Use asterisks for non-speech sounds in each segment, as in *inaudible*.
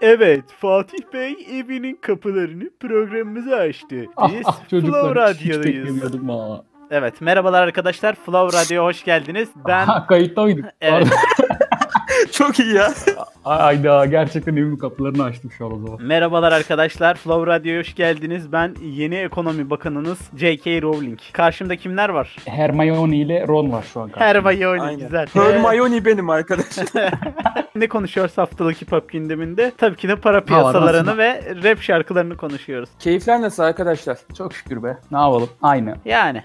Evet, Fatih Bey evinin kapılarını programımıza açtı. Ah, Biz ah, çocuklar Flow hiç Radyo'dayız. beklemiyordum ha. Evet, merhabalar arkadaşlar. Flow Radyo'ya hoş geldiniz. Ben Ha, kayıtta mıydık? Evet. *laughs* Çok iyi ya. Ayda gerçekten evimin kapılarını açtık şu an o zaman. Merhabalar arkadaşlar. Flow Radyo'ya hoş geldiniz. Ben yeni ekonomi bakanınız J.K. Rowling. Karşımda kimler var? Hermione ile Ron var şu an. karşımda. Hermione Aynen. güzel. Hermione benim arkadaşım. *laughs* Ne konuşuyoruz haftalık hip hop gündeminde? Tabii ki de para piyasalarını ve rap şarkılarını konuşuyoruz. Keyifler nasıl arkadaşlar? Çok şükür be. Ne yapalım? Aynı. Yani.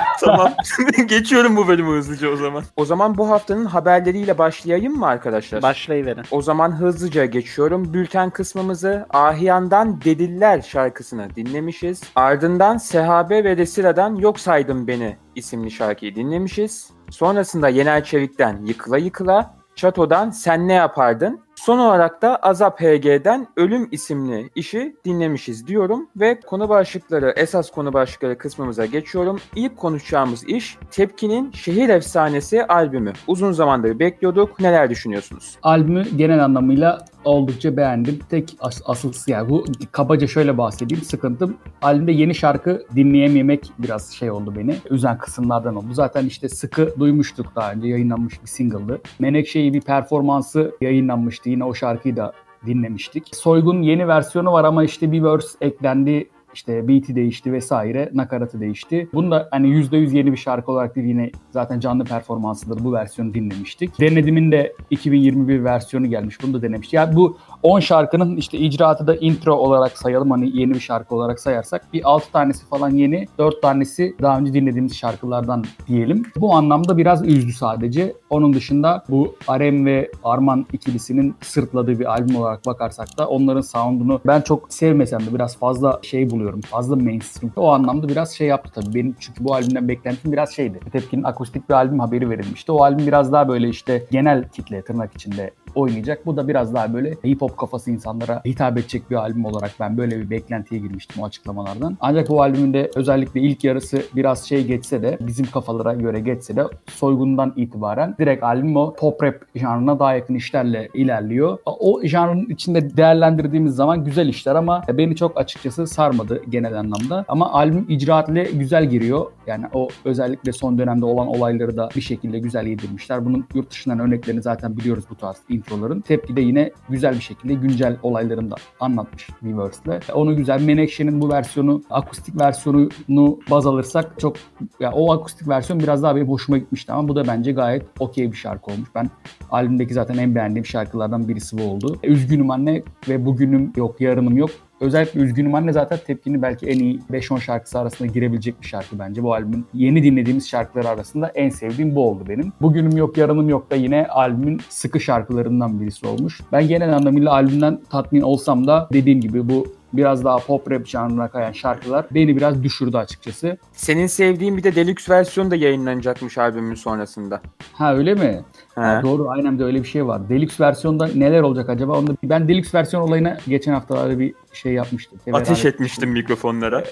*laughs* Tamam. *laughs* Geçiyorum bu bölümü hızlıca o zaman. O zaman bu haftanın haberleriyle başlayayım mı arkadaşlar? Başlayıverin. o zaman hızlıca geçiyorum. Bülten kısmımızı Ahiyan'dan Dediller şarkısını dinlemişiz. Ardından Sehabe ve Resira'dan Yok Saydım Beni isimli şarkıyı dinlemişiz. Sonrasında Yener Çevik'ten Yıkıla Yıkıla, Çato'dan Sen Ne Yapardın? Son olarak da Azap HG'den Ölüm isimli işi dinlemişiz diyorum ve konu başlıkları, esas konu başlıkları kısmımıza geçiyorum. İlk konuşacağımız iş Tepki'nin Şehir Efsanesi albümü. Uzun zamandır bekliyorduk. Neler düşünüyorsunuz? Albümü genel anlamıyla oldukça beğendim. Tek as- asılsı yani bu kabaca şöyle bahsedeyim. Sıkıntım albümde yeni şarkı dinleyememek biraz şey oldu beni. Üzen kısımlardan oldu. Zaten işte sıkı duymuştuk daha önce yayınlanmış bir single'dı. Menekşe'yi bir performansı yayınlanmıştı. Yine o şarkıyı da dinlemiştik. Soygun yeni versiyonu var ama işte bir verse eklendi. İşte beat'i değişti vesaire, nakaratı değişti. Bunu da hani %100 yeni bir şarkı olarak değil yine zaten canlı performansıdır bu versiyonu dinlemiştik. Denedimin de 2021 versiyonu gelmiş. Bunu da denemiştik. Yani bu 10 şarkının işte icraatı da intro olarak sayalım hani yeni bir şarkı olarak sayarsak bir 6 tanesi falan yeni, 4 tanesi daha önce dinlediğimiz şarkılardan diyelim. Bu anlamda biraz üzdü sadece. Onun dışında bu Arem ve Arman ikilisinin sırtladığı bir albüm olarak bakarsak da onların sound'unu ben çok sevmesem de biraz fazla şey buluyorum. Fazla mainstream. O anlamda biraz şey yaptı tabii. Benim çünkü bu albümden beklentim biraz şeydi. Tepkinin akustik bir albüm haberi verilmişti. O albüm biraz daha böyle işte genel kitle tırnak içinde oynayacak. Bu da biraz daha böyle hip hop kafası insanlara hitap edecek bir albüm olarak ben böyle bir beklentiye girmiştim o açıklamalardan. Ancak bu albümün özellikle ilk yarısı biraz şey geçse de bizim kafalara göre geçse de soygundan itibaren direkt albüm o pop rap janrına daha yakın işlerle ilerliyor. O janrın içinde değerlendirdiğimiz zaman güzel işler ama beni çok açıkçası sarmadı genel anlamda. Ama albüm icraatla güzel giriyor. Yani o özellikle son dönemde olan olayları da bir şekilde güzel yedirmişler. Bunun yurt dışından örneklerini zaten biliyoruz bu tarz introların. Tepki de yine güzel bir şekilde güncel olaylarını da anlatmış bir verse'le. Onu güzel. Menekşe'nin bu versiyonu, akustik versiyonunu baz alırsak çok ya o akustik versiyon biraz daha benim hoşuma gitmişti ama bu da bence gayet okey bir şarkı olmuş. Ben albümdeki zaten en beğendiğim şarkılardan birisi bu oldu. Üzgünüm anne ve bugünüm yok, yarınım yok. Özellikle Üzgünüm Anne zaten tepkinin belki en iyi 5-10 şarkısı arasında girebilecek bir şarkı bence. Bu albümün yeni dinlediğimiz şarkılar arasında en sevdiğim bu oldu benim. Bugünüm Yok Yarınım Yok da yine albümün sıkı şarkılarından birisi olmuş. Ben genel anlamıyla albümden tatmin olsam da dediğim gibi bu biraz daha pop rap janrına kayan şarkılar beni biraz düşürdü açıkçası. Senin sevdiğin bir de deluxe versiyon da yayınlanacakmış albümün sonrasında. Ha öyle mi? Ha, doğru aynen de öyle bir şey var. Deluxe versiyonda neler olacak acaba? Onu da, ben Deluxe versiyon olayına geçen haftalarda bir şey yapmıştım. Ateş Beraber- etmiştim mikrofonlara.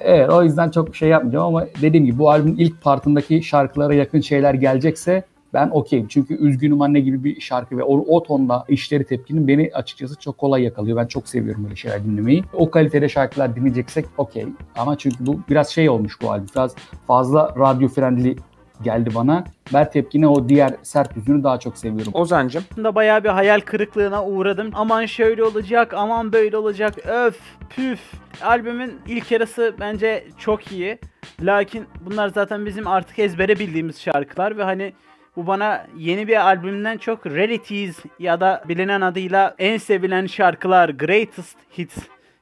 Evet o yüzden çok şey yapmayacağım ama dediğim gibi bu albümün ilk partındaki şarkılara yakın şeyler gelecekse ben okeyim. Çünkü Üzgünüm Anne gibi bir şarkı ve o, o tonda işleri tepkinin beni açıkçası çok kolay yakalıyor. Ben çok seviyorum böyle şeyler dinlemeyi. O kalitede şarkılar dinleyeceksek okey. Ama çünkü bu biraz şey olmuş bu albüm. Biraz fazla radyo friendly geldi bana. Ben tepkine o diğer sert yüzünü daha çok seviyorum. Ozancım. da bayağı bir hayal kırıklığına uğradım. Aman şöyle olacak, aman böyle olacak. Öf, püf. Albümün ilk yarısı bence çok iyi. Lakin bunlar zaten bizim artık ezbere bildiğimiz şarkılar ve hani bu bana yeni bir albümden çok Rarities ya da bilinen adıyla en sevilen şarkılar, Greatest Hits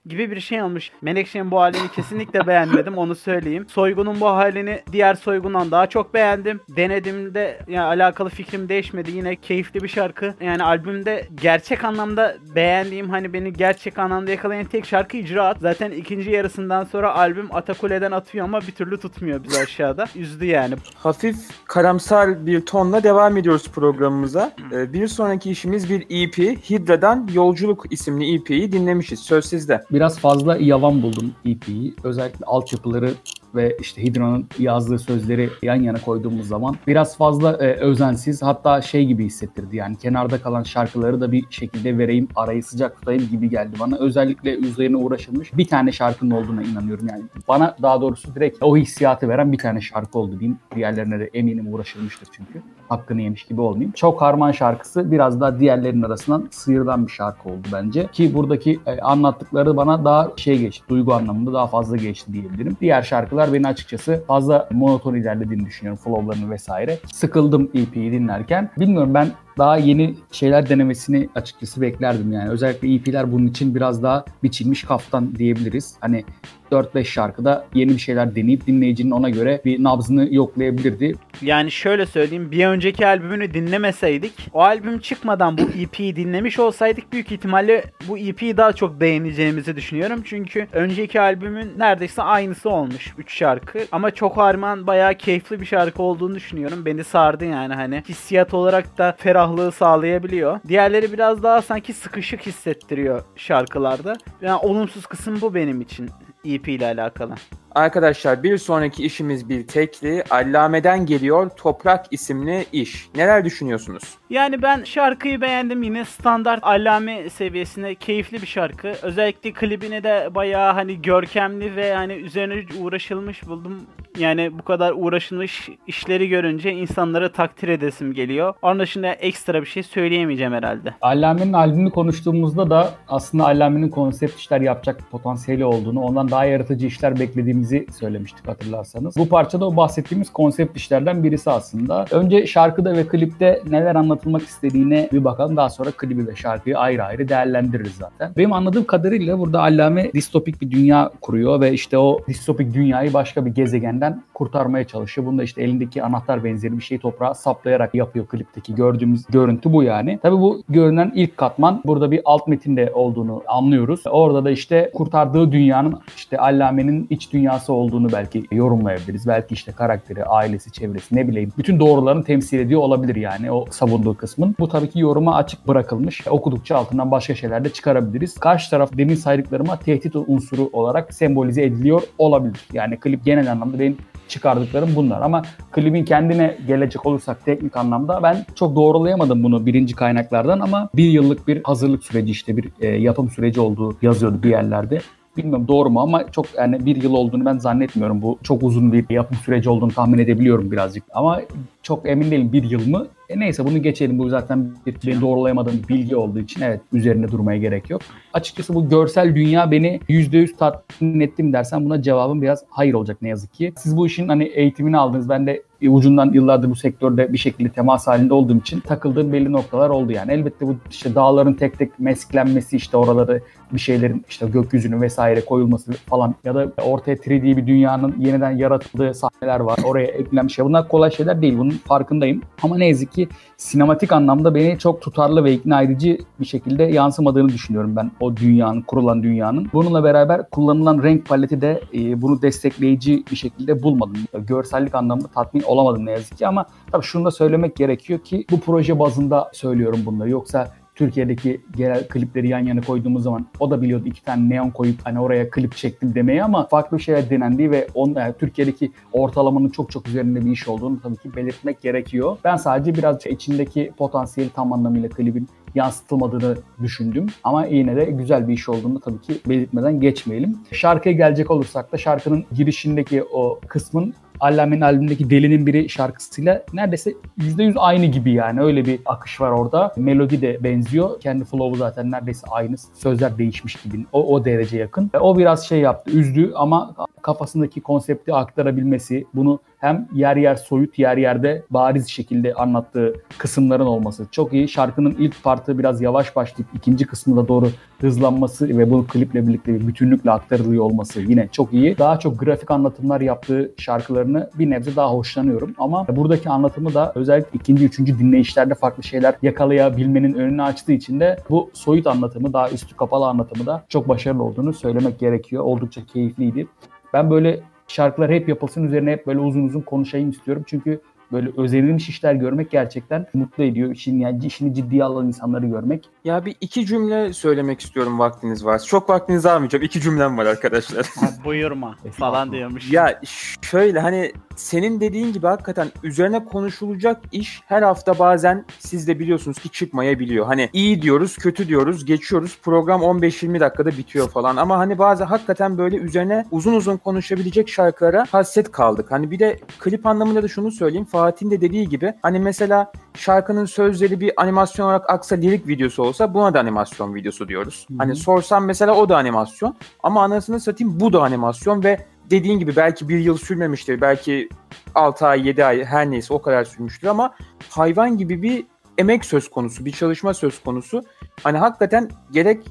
gibi bir şey olmuş. Menekşe'nin bu halini kesinlikle beğenmedim onu söyleyeyim. Soygun'un bu halini diğer Soygun'dan daha çok beğendim. Denediğimde yani alakalı fikrim değişmedi. Yine keyifli bir şarkı. Yani albümde gerçek anlamda beğendiğim hani beni gerçek anlamda yakalayan tek şarkı icraat. Zaten ikinci yarısından sonra albüm Atakule'den atıyor ama bir türlü tutmuyor bizi aşağıda. Üzdü yani. Hafif karamsar bir tonla devam ediyoruz programımıza. Ee, bir sonraki işimiz bir EP. Hidra'dan Yolculuk isimli EP'yi dinlemişiz. Söz sizde. Biraz fazla yavan buldum EP'yi. Özellikle altyapıları ve işte Hidra'nın yazdığı sözleri yan yana koyduğumuz zaman biraz fazla e, özensiz hatta şey gibi hissettirdi yani kenarda kalan şarkıları da bir şekilde vereyim arayı sıcak tutayım gibi geldi bana. Özellikle üzerine uğraşılmış bir tane şarkının olduğuna inanıyorum yani. Bana daha doğrusu direkt o hissiyatı veren bir tane şarkı oldu diyeyim. Diğerlerine de eminim uğraşılmıştır çünkü. Hakkını yemiş gibi olmayayım. Çok Harman şarkısı biraz daha diğerlerinin arasından sıyrılan bir şarkı oldu bence. Ki buradaki e, anlattıkları bana daha şey geçti. Duygu anlamında daha fazla geçti diyebilirim. Diğer şarkılar beni açıkçası fazla monoton ilerlediğini düşünüyorum. Flow'larını vesaire. Sıkıldım EP'yi dinlerken. Bilmiyorum ben daha yeni şeyler denemesini açıkçası beklerdim yani. Özellikle EP'ler bunun için biraz daha biçilmiş kaftan diyebiliriz. Hani 4-5 şarkıda yeni bir şeyler deneyip dinleyicinin ona göre bir nabzını yoklayabilirdi. Yani şöyle söyleyeyim bir önceki albümünü dinlemeseydik o albüm çıkmadan bu EP'yi dinlemiş olsaydık büyük ihtimalle bu EP'yi daha çok beğeneceğimizi düşünüyorum. Çünkü önceki albümün neredeyse aynısı olmuş 3 şarkı ama çok harman bayağı keyifli bir şarkı olduğunu düşünüyorum. Beni sardı yani hani hissiyat olarak da ferahlığı sağlayabiliyor. Diğerleri biraz daha sanki sıkışık hissettiriyor şarkılarda. Yani olumsuz kısım bu benim için EP ile alakalı. Arkadaşlar bir sonraki işimiz bir tekli. Allame'den geliyor Toprak isimli iş. Neler düşünüyorsunuz? Yani ben şarkıyı beğendim. Yine standart allame seviyesine keyifli bir şarkı. Özellikle klibini de bayağı hani görkemli ve hani üzerine uğraşılmış buldum. Yani bu kadar uğraşılmış işleri görünce insanları takdir edesim geliyor. Onun dışında ekstra bir şey söyleyemeyeceğim herhalde. Allame'nin albümünü konuştuğumuzda da aslında Allame'nin konsept işler yapacak potansiyeli olduğunu, ondan daha yaratıcı işler beklediğimizi söylemiştik hatırlarsanız. Bu parçada o bahsettiğimiz konsept işlerden birisi aslında. Önce şarkıda ve klipte neler anlatılmak istediğine bir bakalım. Daha sonra klibi ve şarkıyı ayrı ayrı değerlendiririz zaten. Benim anladığım kadarıyla burada Allame distopik bir dünya kuruyor ve işte o distopik dünyayı başka bir gezegenden kurtarmaya çalışıyor. Bunda işte elindeki anahtar benzeri bir şeyi toprağa saplayarak yapıyor klipteki gördüğümüz görüntü bu yani. Tabi bu görünen ilk katman burada bir alt metinde olduğunu anlıyoruz. Orada da işte kurtardığı dünyanın işte Allame'nin iç dünyası olduğunu belki yorumlayabiliriz. Belki işte karakteri, ailesi, çevresi ne bileyim bütün doğrularını temsil ediyor olabilir yani o savunduğu kısmın. Bu tabii ki yoruma açık bırakılmış. Okudukça altından başka şeyler de çıkarabiliriz. Karşı taraf demin saydıklarıma tehdit unsuru olarak sembolize ediliyor olabilir. Yani klip genel anlamda benim çıkardıklarım bunlar. Ama klibin kendine gelecek olursak teknik anlamda ben çok doğrulayamadım bunu birinci kaynaklardan ama bir yıllık bir hazırlık süreci işte bir e, yapım süreci olduğu yazıyordu bir yerlerde. Bilmiyorum doğru mu ama çok yani bir yıl olduğunu ben zannetmiyorum. Bu çok uzun bir yapım süreci olduğunu tahmin edebiliyorum birazcık. Ama çok emin değilim bir yıl mı? E neyse bunu geçelim. Bu zaten bir benim doğrulayamadığım bilgi olduğu için evet üzerinde durmaya gerek yok. Açıkçası bu görsel dünya beni %100 tatmin ettim dersen buna cevabım biraz hayır olacak ne yazık ki. Siz bu işin hani eğitimini aldınız. Ben de ucundan yıllardır bu sektörde bir şekilde temas halinde olduğum için takıldığım belli noktalar oldu yani. Elbette bu işte dağların tek tek mesklenmesi işte oraları bir şeylerin işte gökyüzünü vesaire koyulması falan ya da ortaya 3D bir dünyanın yeniden yaratıldığı sahneler var. Oraya eklenmiş şey. Bunlar kolay şeyler değil. Bunun farkındayım. Ama ne yazık ki sinematik anlamda beni çok tutarlı ve ikna edici bir şekilde yansımadığını düşünüyorum ben o dünyanın, kurulan dünyanın. Bununla beraber kullanılan renk paleti de e, bunu destekleyici bir şekilde bulmadım. Görsellik anlamında tatmin olamadım ne yazık ki ama tabii şunu da söylemek gerekiyor ki bu proje bazında söylüyorum bunları. Yoksa Türkiye'deki genel klipleri yan yana koyduğumuz zaman o da biliyordu iki tane neon koyup hani oraya klip çektim demeyi ama farklı şeyler denendiği ve on, yani Türkiye'deki ortalamanın çok çok üzerinde bir iş olduğunu tabii ki belirtmek gerekiyor. Ben sadece biraz içindeki potansiyeli tam anlamıyla klibin yansıtılmadığını düşündüm. Ama yine de güzel bir iş olduğunu tabii ki belirtmeden geçmeyelim. Şarkıya gelecek olursak da şarkının girişindeki o kısmın Allame'nin albümündeki Delinin Biri şarkısıyla neredeyse %100 aynı gibi yani. Öyle bir akış var orada. Melodi de benziyor. Kendi flow'u zaten neredeyse aynı. Sözler değişmiş gibi. O, o derece yakın. O biraz şey yaptı, üzdü ama kafasındaki konsepti aktarabilmesi, bunu hem yer yer soyut yer yerde bariz şekilde anlattığı kısımların olması çok iyi. Şarkının ilk partı biraz yavaş başlayıp ikinci kısmına doğru hızlanması ve bu kliple birlikte bir bütünlükle aktarılıyor olması yine çok iyi. Daha çok grafik anlatımlar yaptığı şarkılarını bir nebze daha hoşlanıyorum ama buradaki anlatımı da özellikle ikinci, üçüncü dinleyişlerde farklı şeyler yakalayabilmenin önünü açtığı için de bu soyut anlatımı daha üstü kapalı anlatımı da çok başarılı olduğunu söylemek gerekiyor. Oldukça keyifliydi. Ben böyle şarkılar hep yapılsın üzerine hep böyle uzun uzun konuşayım istiyorum. Çünkü böyle özenilmiş işler görmek gerçekten mutlu ediyor. İşin, yani işini ciddiye alan insanları görmek. Ya bir iki cümle söylemek istiyorum vaktiniz varsa. Çok vaktinizi almayacağım. İki cümlem var arkadaşlar. Ha, buyurma falan diyormuş. ya şöyle hani senin dediğin gibi hakikaten üzerine konuşulacak iş her hafta bazen siz de biliyorsunuz ki çıkmayabiliyor. Hani iyi diyoruz, kötü diyoruz, geçiyoruz. Program 15-20 dakikada bitiyor falan. Ama hani bazı hakikaten böyle üzerine uzun uzun konuşabilecek şarkılara hasret kaldık. Hani bir de klip anlamında da şunu söyleyeyim. Fatih'in de dediği gibi hani mesela şarkının sözleri bir animasyon olarak aksa lirik videosu olsa buna da animasyon videosu diyoruz. Hı hı. Hani sorsam mesela o da animasyon ama anasını satayım bu da animasyon ve dediğin gibi belki bir yıl sürmemiştir. Belki 6 ay 7 ay her neyse o kadar sürmüştür ama hayvan gibi bir emek söz konusu, bir çalışma söz konusu. Hani hakikaten gerek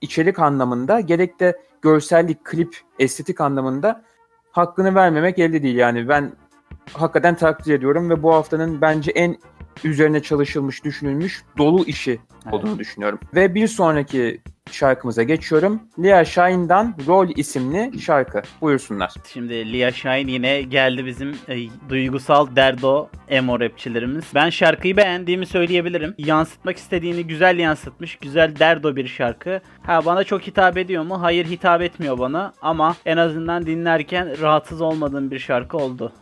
içerik anlamında gerek de görsellik, klip, estetik anlamında hakkını vermemek elde değil. Yani ben hakikaten takdir ediyorum ve bu haftanın bence en üzerine çalışılmış, düşünülmüş, dolu işi olduğunu düşünüyorum. Ve bir sonraki şarkımıza geçiyorum. Lia Shine'dan Rol isimli şarkı. Buyursunlar. Şimdi Lia Shine yine geldi bizim e, duygusal derdo emo rapçilerimiz. Ben şarkıyı beğendiğimi söyleyebilirim. Yansıtmak istediğini güzel yansıtmış. Güzel derdo bir şarkı. Ha bana çok hitap ediyor mu? Hayır hitap etmiyor bana. Ama en azından dinlerken rahatsız olmadığım bir şarkı oldu.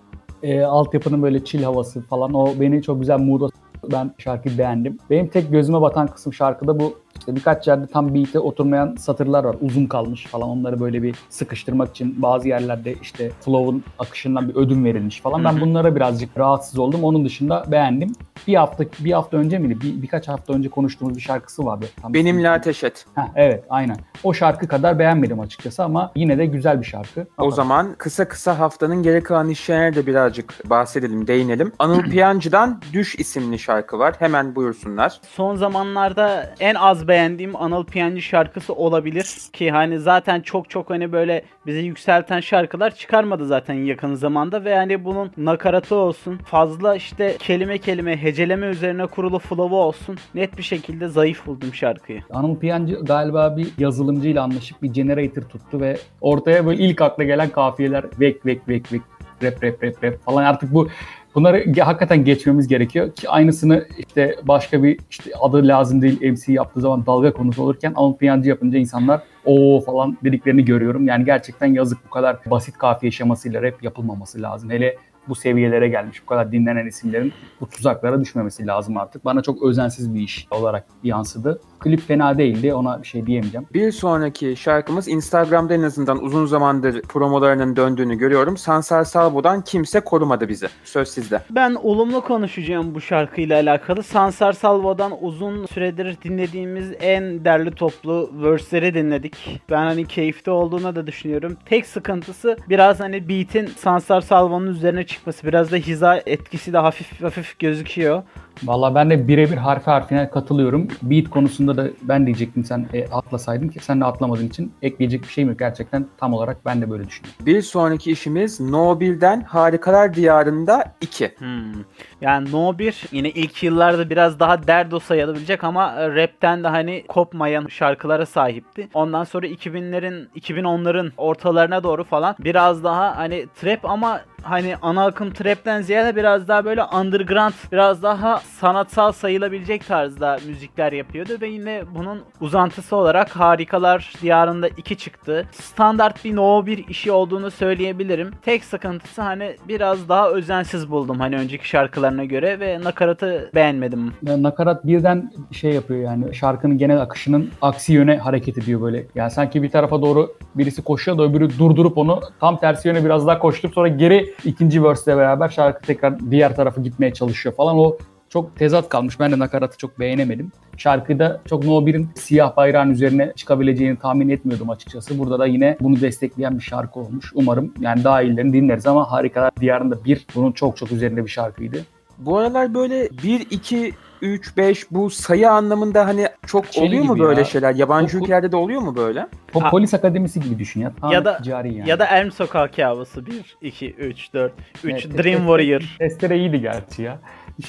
E, altyapının böyle chill havası falan o beni çok güzel mood'a ben şarkıyı beğendim. Benim tek gözüme batan kısım şarkıda bu işte birkaç yerde tam beat'e oturmayan satırlar var. Uzun kalmış falan. Onları böyle bir sıkıştırmak için bazı yerlerde işte flow'un akışından bir ödün verilmiş falan. Ben bunlara birazcık rahatsız oldum. Onun dışında beğendim. Bir hafta bir hafta önce miydi? Bir, birkaç hafta önce konuştuğumuz bir şarkısı vardı. Tam Benimle ateş et. Heh, evet aynen. O şarkı kadar beğenmedim açıkçası ama yine de güzel bir şarkı. O zaman kısa kısa haftanın geri kalan işlerine de birazcık bahsedelim, değinelim. Anıl *clears throat* Piyancı'dan Düş isimli şarkı var. Hemen buyursunlar. Son zamanlarda en az beğendiğim Anıl Piyancı şarkısı olabilir ki hani zaten çok çok hani böyle bizi yükselten şarkılar çıkarmadı zaten yakın zamanda ve hani bunun nakaratı olsun fazla işte kelime kelime heceleme üzerine kurulu flow'u olsun net bir şekilde zayıf buldum şarkıyı. Anıl Piyancı galiba bir yazılımcıyla anlaşıp bir generator tuttu ve ortaya böyle ilk akla gelen kafiyeler vek vek vek vek rap rap rap rap falan artık bu bunları hakikaten geçmemiz gerekiyor ki aynısını işte başka bir işte adı lazım değil MC yaptığı zaman dalga konusu olurken Anıl Piyancı yapınca insanlar o falan dediklerini görüyorum. Yani gerçekten yazık bu kadar basit kafiye şemasıyla rap yapılmaması lazım. Hele bu seviyelere gelmiş bu kadar dinlenen isimlerin bu tuzaklara düşmemesi lazım artık. Bana çok özensiz bir iş olarak yansıdı. Klip fena değildi ona bir şey diyemeyeceğim. Bir sonraki şarkımız Instagram'da en azından uzun zamandır promolarının döndüğünü görüyorum. Sansar Salvo'dan Kimse Korumadı Bizi. Söz sizde. Ben olumlu konuşacağım bu şarkıyla alakalı. Sansar Salvo'dan uzun süredir dinlediğimiz en derli toplu verse'leri dinledik. Ben hani keyifli olduğuna da düşünüyorum. Tek sıkıntısı biraz hani beat'in Sansar Salvo'nun üzerine çıkması. Biraz da hiza etkisi de hafif hafif gözüküyor. Valla ben de birebir harfi harfine katılıyorum. Beat konusunda da ben diyecektim sen e, atlasaydın ki sen de atlamadığın için ekleyecek bir şeyim yok. Gerçekten tam olarak ben de böyle düşünüyorum. Bir sonraki işimiz No 1'den Harikalar Diyarı'nda 2. Hmm. Yani No 1 yine ilk yıllarda biraz daha derdo sayılabilecek ama e, rapten de hani kopmayan şarkılara sahipti. Ondan sonra 2000'lerin 2010'ların ortalarına doğru falan biraz daha hani trap ama hani ana akım trapten ziyade biraz daha böyle underground biraz daha sanatsal sayılabilecek tarzda müzikler yapıyordu ve yine bunun uzantısı olarak Harikalar Diyarı'nda 2 çıktı. Standart bir No 1 işi olduğunu söyleyebilirim. Tek sıkıntısı hani biraz daha özensiz buldum hani önceki şarkılarına göre ve nakaratı beğenmedim. Nakarat birden şey yapıyor yani şarkının genel akışının aksi yöne hareket ediyor böyle. Yani sanki bir tarafa doğru birisi koşuyor da öbürü durdurup onu tam tersi yöne biraz daha koşturup sonra geri ikinci verse'le beraber şarkı tekrar diğer tarafa gitmeye çalışıyor falan. O çok tezat kalmış. Ben de nakaratı çok beğenemedim. Şarkıda çok No 1'in siyah bayrağın üzerine çıkabileceğini tahmin etmiyordum açıkçası. Burada da yine bunu destekleyen bir şarkı olmuş. Umarım yani daha iyilerini dinleriz ama Harikalar Diyarı'nda bir bunun çok çok üzerinde bir şarkıydı. Bu aralar böyle 1, 2, 3, 5 bu sayı anlamında hani çok Şey oluyor mu böyle ya. şeyler? Yabancı bu- ülkelerde de oluyor mu böyle? Po- Ha. Polis Akademisi gibi düşün ya. Tamamen Ya da- ticari yani. Ya da Elm Sokak Kabusu 1, 2, 3, 4, 3 Evet, Dream evet, Warrior. Testere iyiydi gerçi ya. *laughs*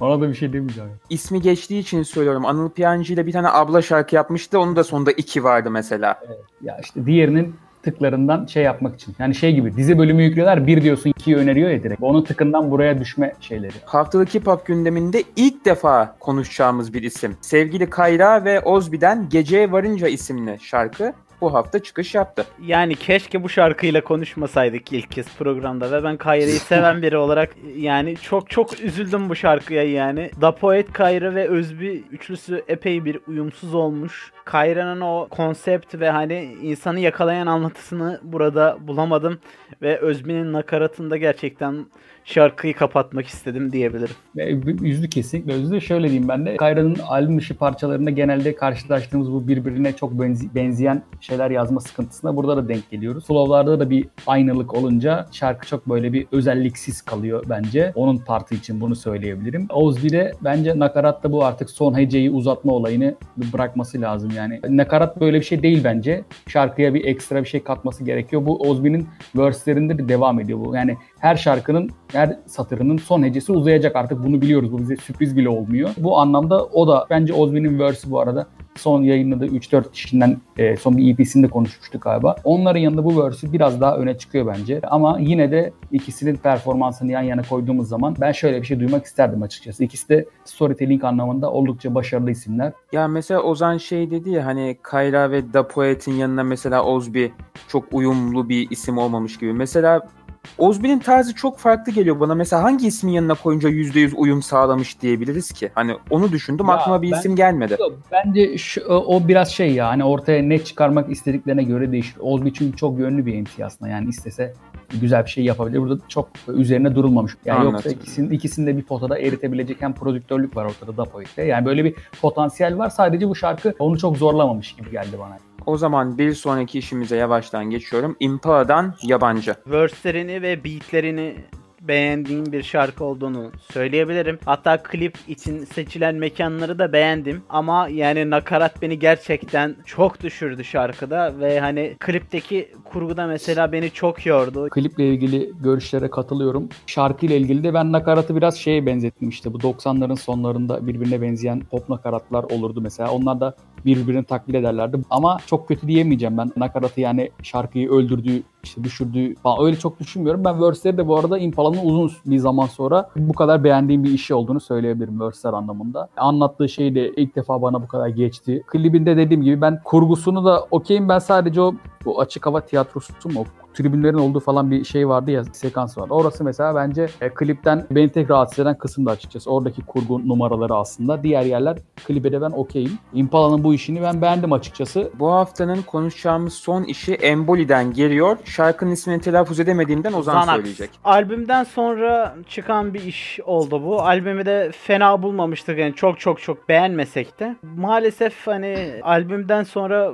Ona da bir şey demeyeceğim. İsmi geçtiği için söylüyorum. Anıl Piyancı ile bir tane abla şarkı yapmıştı. Onun da sonunda 2 vardı mesela. Ya işte diğerinin tıklarından şey yapmak için. Yani şey gibi dizi bölümü yüklüyorlar bir diyorsun ikiyi öneriyor ya direkt. Onun tıkından buraya düşme şeyleri. Haftalık Hip Hop gündeminde ilk defa konuşacağımız bir isim. Sevgili Kayra ve Ozbi'den Geceye Varınca isimli şarkı bu hafta çıkış yaptı. Yani keşke bu şarkıyla konuşmasaydık ilk kez programda ve ben Kayra'yı *laughs* seven biri olarak yani çok çok üzüldüm bu şarkıya yani. Da Poet Kayra ve Özbi üçlüsü epey bir uyumsuz olmuş. Kayra'nın o konsept ve hani insanı yakalayan anlatısını burada bulamadım ve Özbi'nin nakaratında gerçekten şarkıyı kapatmak istedim diyebilirim. Yüzlü kesinlikle yüzlü. Şöyle diyeyim ben de. Kayra'nın albüm dışı parçalarında genelde karşılaştığımız bu birbirine çok benzi- benzeyen şeyler yazma sıkıntısına burada da denk geliyoruz. Flow'larda da bir aynılık olunca şarkı çok böyle bir özelliksiz kalıyor bence. Onun partı için bunu söyleyebilirim. Ozbi'de bence nakaratta bu artık son heceyi uzatma olayını bırakması lazım yani. Nakarat böyle bir şey değil bence. Şarkıya bir ekstra bir şey katması gerekiyor. Bu Ozbi'nin verse'lerinde de devam ediyor bu. Yani her şarkının her satırının son hecesi uzayacak artık bunu biliyoruz. Bu bize sürpriz bile olmuyor. Bu anlamda o da bence Ozbi'nin verse'ü bu arada son yayınladığı 3-4 kişiden e, son bir EP'sinde konuşmuştuk galiba. Onların yanında bu verse'ü biraz daha öne çıkıyor bence. Ama yine de ikisinin performansını yan yana koyduğumuz zaman ben şöyle bir şey duymak isterdim açıkçası. İkisi de storytelling anlamında oldukça başarılı isimler. Ya mesela Ozan şey dedi ya hani Kayra ve Da Poet'in yanına mesela Ozbi çok uyumlu bir isim olmamış gibi. Mesela Ozbi'nin tarzı çok farklı geliyor bana. Mesela hangi ismin yanına koyunca %100 uyum sağlamış diyebiliriz ki? Hani onu düşündüm Ya aklıma bir ben- isim gelmedi. Yok, Bence şu, o biraz şey ya hani ortaya ne çıkarmak istediklerine göre değişir. Ozbi çünkü çok yönlü bir MC aslında yani istese güzel bir şey yapabilir. Burada çok üzerine durulmamış. Yani Anladım. yoksa ikisinin, ikisini de bir potada eritebilecek hem prodüktörlük var ortada da Poet'te. Yani böyle bir potansiyel var. Sadece bu şarkı onu çok zorlamamış gibi geldi bana. O zaman bir sonraki işimize yavaştan geçiyorum. Impala'dan Yabancı. Verse'lerini ve beatlerini beğendiğim bir şarkı olduğunu söyleyebilirim. Hatta klip için seçilen mekanları da beğendim. Ama yani nakarat beni gerçekten çok düşürdü şarkıda ve hani klipteki kurguda mesela beni çok yordu. Kliple ilgili görüşlere katılıyorum. Şarkıyla ilgili de ben nakaratı biraz şeye benzettim işte bu 90'ların sonlarında birbirine benzeyen pop nakaratlar olurdu mesela. Onlar da birbirini taklit ederlerdi. Ama çok kötü diyemeyeceğim ben nakaratı yani şarkıyı öldürdüğü işte düşürdüğü falan öyle çok düşünmüyorum. Ben verse'leri de bu arada Impala'nın uzun bir zaman sonra bu kadar beğendiğim bir işi olduğunu söyleyebilirim verse'ler anlamında. Anlattığı şey de ilk defa bana bu kadar geçti. Klibinde dediğim gibi ben kurgusunu da okeyim ben sadece o bu açık hava tiyatrosu mu? Tribünlerin olduğu falan bir şey vardı ya sekans vardı. Orası mesela bence e, klipten beni tek rahatsız eden kısım da açıkçası. Oradaki kurgu numaraları aslında. Diğer yerler klibe de ben okeyim. Impala'nın bu işini ben beğendim açıkçası. Bu haftanın konuşacağımız son işi Emboli'den geliyor. Şarkının ismini telaffuz edemediğimden Ozan Xanax. söyleyecek. Albümden sonra çıkan bir iş oldu bu. Albümü de fena bulmamıştık yani çok çok çok beğenmesek de. Maalesef hani albümden sonra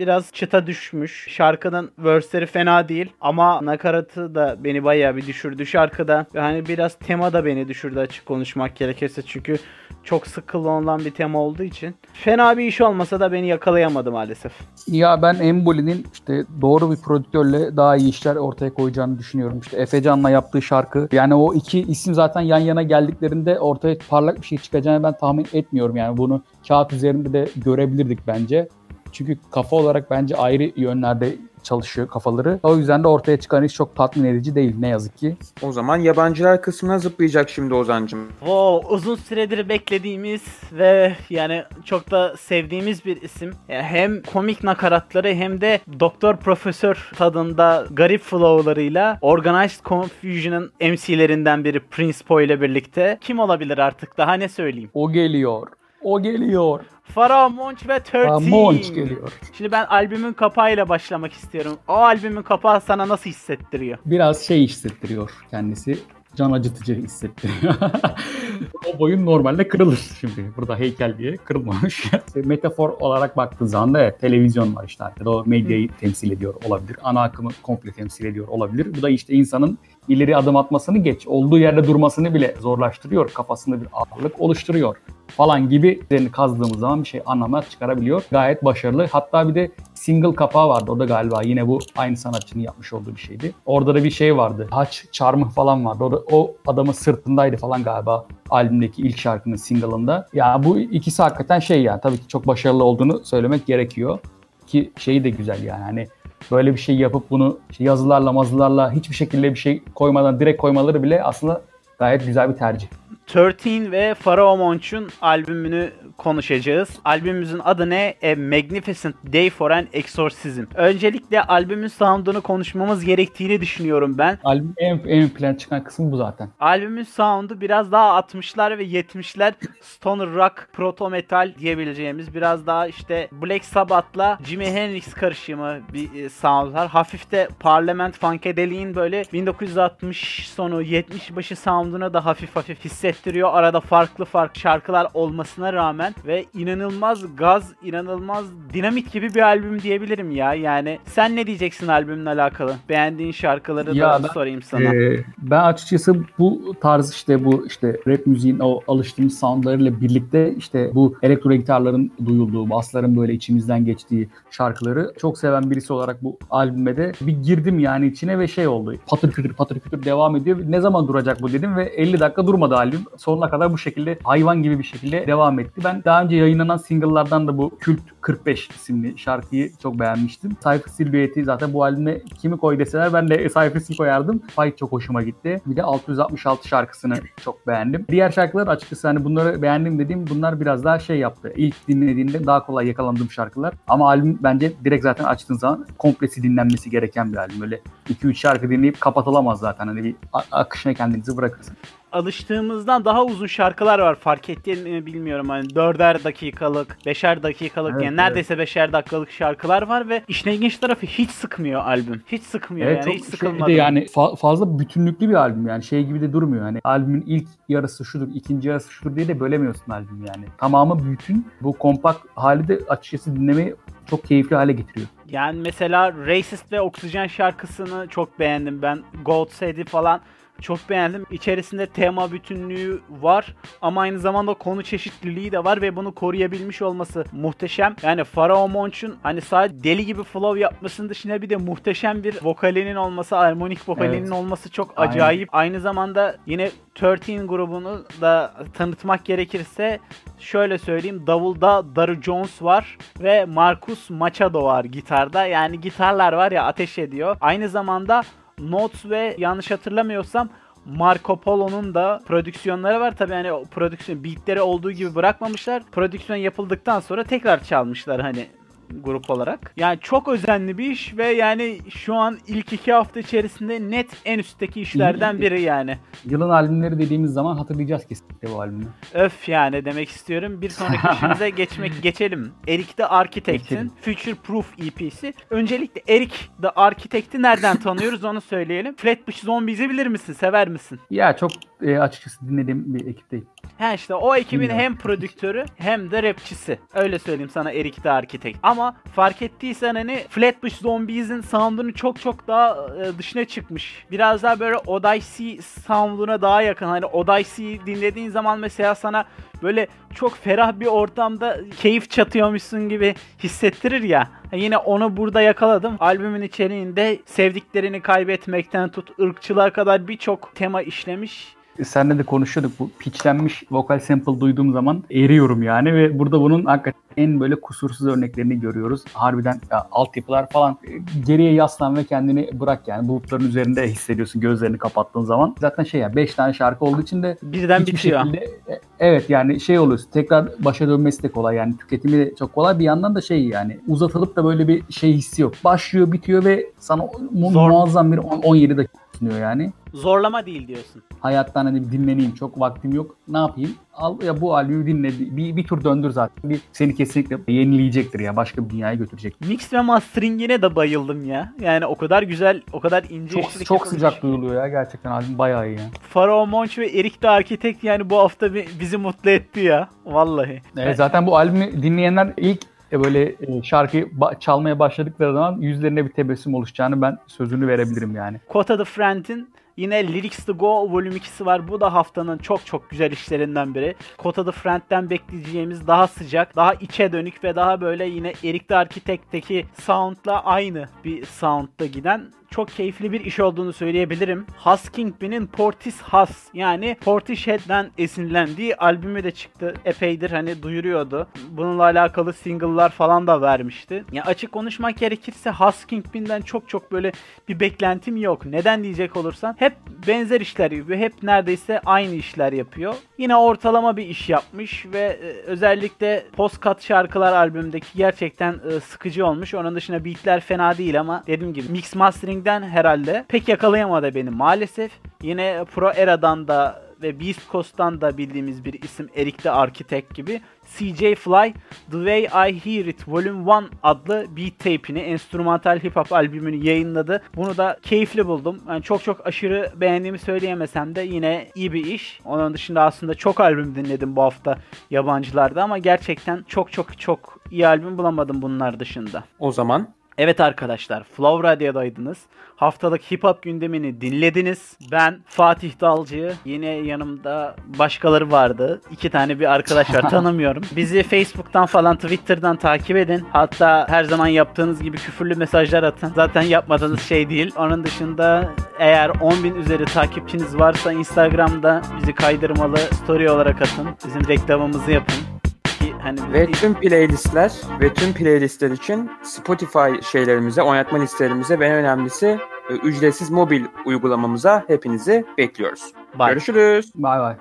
biraz çıta düşmüş. Şarkının verse'leri fena değil ama nakaratı da beni bayağı bir düşürdü şarkıda. Ve hani biraz tema da beni düşürdü açık konuşmak gerekirse çünkü çok sık kullanılan bir tema olduğu için. Fena bir iş olmasa da beni yakalayamadı maalesef. Ya ben Emboli'nin işte doğru bir prodüktörle daha iyi işler ortaya koyacağını düşünüyorum. İşte Efecan'la yaptığı şarkı. Yani o iki isim zaten yan yana geldiklerinde ortaya parlak bir şey çıkacağını ben tahmin etmiyorum. Yani bunu kağıt üzerinde de görebilirdik bence. Çünkü kafa olarak bence ayrı yönlerde çalışıyor kafaları. O yüzden de ortaya çıkan iş çok tatmin edici değil ne yazık ki. O zaman yabancılar kısmına zıplayacak şimdi Ozan'cım. Wow, uzun süredir beklediğimiz ve yani çok da sevdiğimiz bir isim. Yani hem komik nakaratları hem de doktor profesör tadında garip flowlarıyla Organized Confusion'ın MC'lerinden biri Prince Po ile birlikte. Kim olabilir artık daha ne söyleyeyim? O geliyor. O geliyor. Farah Monch ve 13. Aa, Monch geliyor. Şimdi ben albümün kapağıyla başlamak istiyorum. O albümün kapağı sana nasıl hissettiriyor? Biraz şey hissettiriyor kendisi. Can acıtıcı hissettiriyor. *laughs* o boyun normalde kırılır şimdi. Burada heykel diye kırılmamış. *laughs* Metafor olarak baktığın zaman da evet, televizyon var işte arkada. O medyayı temsil ediyor olabilir. Ana akımı komple temsil ediyor olabilir. Bu da işte insanın ileri adım atmasını geç, olduğu yerde durmasını bile zorlaştırıyor. Kafasında bir ağırlık oluşturuyor falan gibi üzerine kazdığımız zaman bir şey anlamlar çıkarabiliyor. Gayet başarılı. Hatta bir de single kapağı vardı. O da galiba yine bu aynı sanatçının yapmış olduğu bir şeydi. Orada da bir şey vardı. Haç çarmıh falan vardı. O, da, o adamın sırtındaydı falan galiba albümdeki ilk şarkının single'ında. Ya bu ikisi hakikaten şey yani tabii ki çok başarılı olduğunu söylemek gerekiyor. Ki şeyi de güzel yani hani böyle bir şey yapıp bunu işte yazılarla mazılarla hiçbir şekilde bir şey koymadan direkt koymaları bile aslında gayet güzel bir tercih. 13 ve Pharaoh Monch'un albümünü konuşacağız. Albümümüzün adı ne? A Magnificent Day for an Exorcism. Öncelikle albümün sound'unu konuşmamız gerektiğini düşünüyorum ben. Albüm en, en plan çıkan kısmı bu zaten. Albümün sound'u biraz daha 60'lar ve 70'ler stoner rock, proto metal diyebileceğimiz biraz daha işte Black Sabbath'la Jimi Hendrix karışımı bir e, sound var. Hafif de Parliament Funkadelic böyle 1960 sonu 70 başı sound'una da hafif hafif hissettiriyor. Arada farklı farklı şarkılar olmasına rağmen ve inanılmaz gaz, inanılmaz dinamit gibi bir albüm diyebilirim ya. Yani sen ne diyeceksin albümle alakalı? Beğendiğin şarkıları Ya da ben- sorayım sana. Ee, ben açıkçası bu tarz işte bu işte rap müziğin o alıştığımız soundlarıyla birlikte işte bu elektro gitarların duyulduğu, basların böyle içimizden geçtiği şarkıları çok seven birisi olarak bu albüme de bir girdim yani içine ve şey oldu. Patır kütür patır kütür devam ediyor. Ne zaman duracak bu dedim ve 50 dakika durmadı albüm. Sonuna kadar bu şekilde hayvan gibi bir şekilde devam etti. Ben daha önce yayınlanan single'lardan da bu Kült 45 isimli şarkıyı çok beğenmiştim. Cypher Silhouette'i zaten bu albüme kimi koy deseler ben de Cypher Sil koyardım. Fight çok hoşuma gitti. Bir de 666 şarkısını çok beğendim. Diğer şarkılar açıkçası hani bunları beğendim dediğim bunlar biraz daha şey yaptı. İlk dinlediğimde daha kolay yakalandığım şarkılar. Ama albüm bence direkt zaten açtığın zaman komplesi dinlenmesi gereken bir albüm. Öyle 2-3 şarkı dinleyip kapatılamaz zaten. Hani bir akışına kendinizi bırakırsın. Alıştığımızdan daha uzun şarkılar var. Fark ettiğini mi bilmiyorum. Hani dörder dakikalık, beşer dakikalık Evet, yani neredeyse beşer dakikalık şarkılar var ve işin ilginç tarafı hiç sıkmıyor albüm. Hiç sıkmıyor Evet, yani. çok Hiç şey- de yani fa- fazla bütünlüklü bir albüm yani şey gibi de durmuyor. Hani albümün ilk yarısı şudur, ikinci yarısı şudur diye de bölemiyorsun albüm yani. Tamamı bütün bu kompakt hali de açıkçası dinlemeyi çok keyifli hale getiriyor. Yani mesela Racist ve Oksijen şarkısını çok beğendim ben. God Said'i falan çok beğendim. İçerisinde tema bütünlüğü var ama aynı zamanda konu çeşitliliği de var ve bunu koruyabilmiş olması muhteşem. Yani Pharaoh Monch'un hani sadece deli gibi flow yapmasının dışında bir de muhteşem bir vokalinin olması, armonik vokalinin Evet. olması çok Aynen. acayip. Aynı zamanda yine 13 grubunu da tanıtmak gerekirse şöyle söyleyeyim. Davulda Daru Jones var ve Marcus Machado var gitarda. Yani gitarlar var ya ateş ediyor. Aynı zamanda Notes ve yanlış hatırlamıyorsam Marco Polo'nun da prodüksiyonları var. Tabii hani o prodüksiyon beatleri olduğu gibi bırakmamışlar. Prodüksiyon yapıldıktan sonra tekrar çalmışlar hani grup olarak. Yani çok özenli bir iş ve yani şu an ilk iki hafta içerisinde net en üstteki işlerden biri yani. Yılın albümleri dediğimiz zaman hatırlayacağız kesinlikle bu albümü. Öf yani demek istiyorum. Bir sonraki *laughs* işimize geçmek geçelim. Eric the Architect'in. Future Proof EP'si. Öncelikle Eric the Architect'i nereden tanıyoruz onu söyleyelim. Flatbush Zombies'i bilir misin? Sever misin? Ya çok e, açıkçası dinlediğim bir ekip değil. Ha işte o ekibin Bilmiyorum. hem prodüktörü hem de rapçisi. Öyle söyleyeyim sana Eric the Architect. Ama fark ettiysen hani Flatbush Zombies'in sound'unu çok çok daha e, dışına çıkmış. Biraz daha böyle Odyssey sound'una daha yakın. Hani Odyssey dinlediğin zaman mesela sana böyle çok ferah bir ortamda keyif çatıyormuşsun gibi hissettirir ya. Yine onu burada yakaladım. Albümün içeriğinde sevdiklerini kaybetmekten tut ırkçılığa kadar birçok tema işlemiş. Seninle de konuşuyorduk bu pitchlenmiş vokal sample duyduğum zaman eriyorum yani ve burada bunun hakikaten en böyle kusursuz örneklerini görüyoruz. Harbiden ya, altyapılar falan e, geriye yaslan ve kendini bırak yani bulutların üzerinde hissediyorsun gözlerini kapattığın zaman. Zaten şey ya 5 tane şarkı olduğu için de Birden bitiyor. şekilde e, evet yani şey oluyorsun tekrar başa dönmesi de kolay yani tüketimi de çok kolay bir yandan da şey yani uzatılıp da böyle bir şey hissi yok. Başlıyor bitiyor ve sana mu- muazzam bir on- 17 dakika sunuyor yani Zorlama değil diyorsun. hayattan hani dinleneyim çok vaktim yok ne yapayım al ya bu albümü dinle bir, bir tur döndür zaten bir seni kesinlikle yenileyecektir ya başka bir dünyaya götürecek. Mix ve mastering'ine de bayıldım ya. Yani o kadar güzel, o kadar ince Çok çok sıcak duyuluyor ya gerçekten albüm bayağı iyi ya. Pharaoh Monch ve Eric the Architect yani bu hafta bi- bizi mutlu etti ya. Vallahi. Evet, zaten bu albümü dinleyenler ilk e, böyle e, şarkıyı çalmaya başladıkları zaman yüzlerine bir tebessüm oluşacağını ben sözünü verebilirim yani. Kota the Friend'in Yine Lyrics to Go Volume 2'si var. Bu da haftanın çok çok güzel işlerinden biri. Kota the Friend'den bekleyeceğimiz daha sıcak, daha içe dönük ve daha böyle yine Eric the Architect'teki sound'la aynı bir sound'da giden çok keyifli bir iş olduğunu söyleyebilirim. Huskingby'nin Portis Hus yani Portishead'den esinlendiği albümü de çıktı. Epeydir hani duyuruyordu. Bununla alakalı single'lar falan da vermişti. Ya açık konuşmak gerekirse Huskingby'den çok çok böyle bir beklentim yok. Neden diyecek olursan hep benzer işler yapıyor. Hep neredeyse aynı işler yapıyor. Yine ortalama bir iş yapmış ve e, özellikle Postcat şarkılar albümündeki gerçekten e, sıkıcı olmuş. Onun dışında beatler fena değil ama dediğim gibi mix mastering'den herhalde pek yakalayamadı beni maalesef. Yine Pro Era'dan da ve Beast Coast'tan da bildiğimiz bir isim Eric the Architect gibi CJ Fly The Way I Hear It Volume 1 adlı beat tape'ini, enstrümantal hip hop albümünü yayınladı. Bunu da keyifli buldum. Yani çok çok aşırı beğendiğimi söyleyemesem de yine iyi bir iş. Onun dışında aslında çok albüm dinledim bu hafta yabancılarda ama gerçekten çok çok çok iyi albüm bulamadım bunlar dışında. O zaman Evet arkadaşlar, Flow Radyo'daydınız. Haftalık hip hop gündemini dinlediniz. Ben Fatih Dalcı. Yine yanımda başkaları vardı. İki tane bir arkadaş var *laughs* tanımıyorum. Bizi Facebook'tan falan Twitter'dan takip edin. Hatta her zaman yaptığınız gibi küfürlü mesajlar atın. Zaten yapmadığınız şey değil. Onun dışında eğer 10.000 üzeri takipçiniz varsa Instagram'da bizi kaydırmalı story olarak atın. Bizim reklamımızı yapın. Ki hani ve tüm playlistler ve tüm playlistler için Spotify şeylerimize, oynatma listelerimize ve en önemlisi e, ücretsiz mobil uygulamamıza hepinizi bekliyoruz. Bye. Görüşürüz. Bay bay.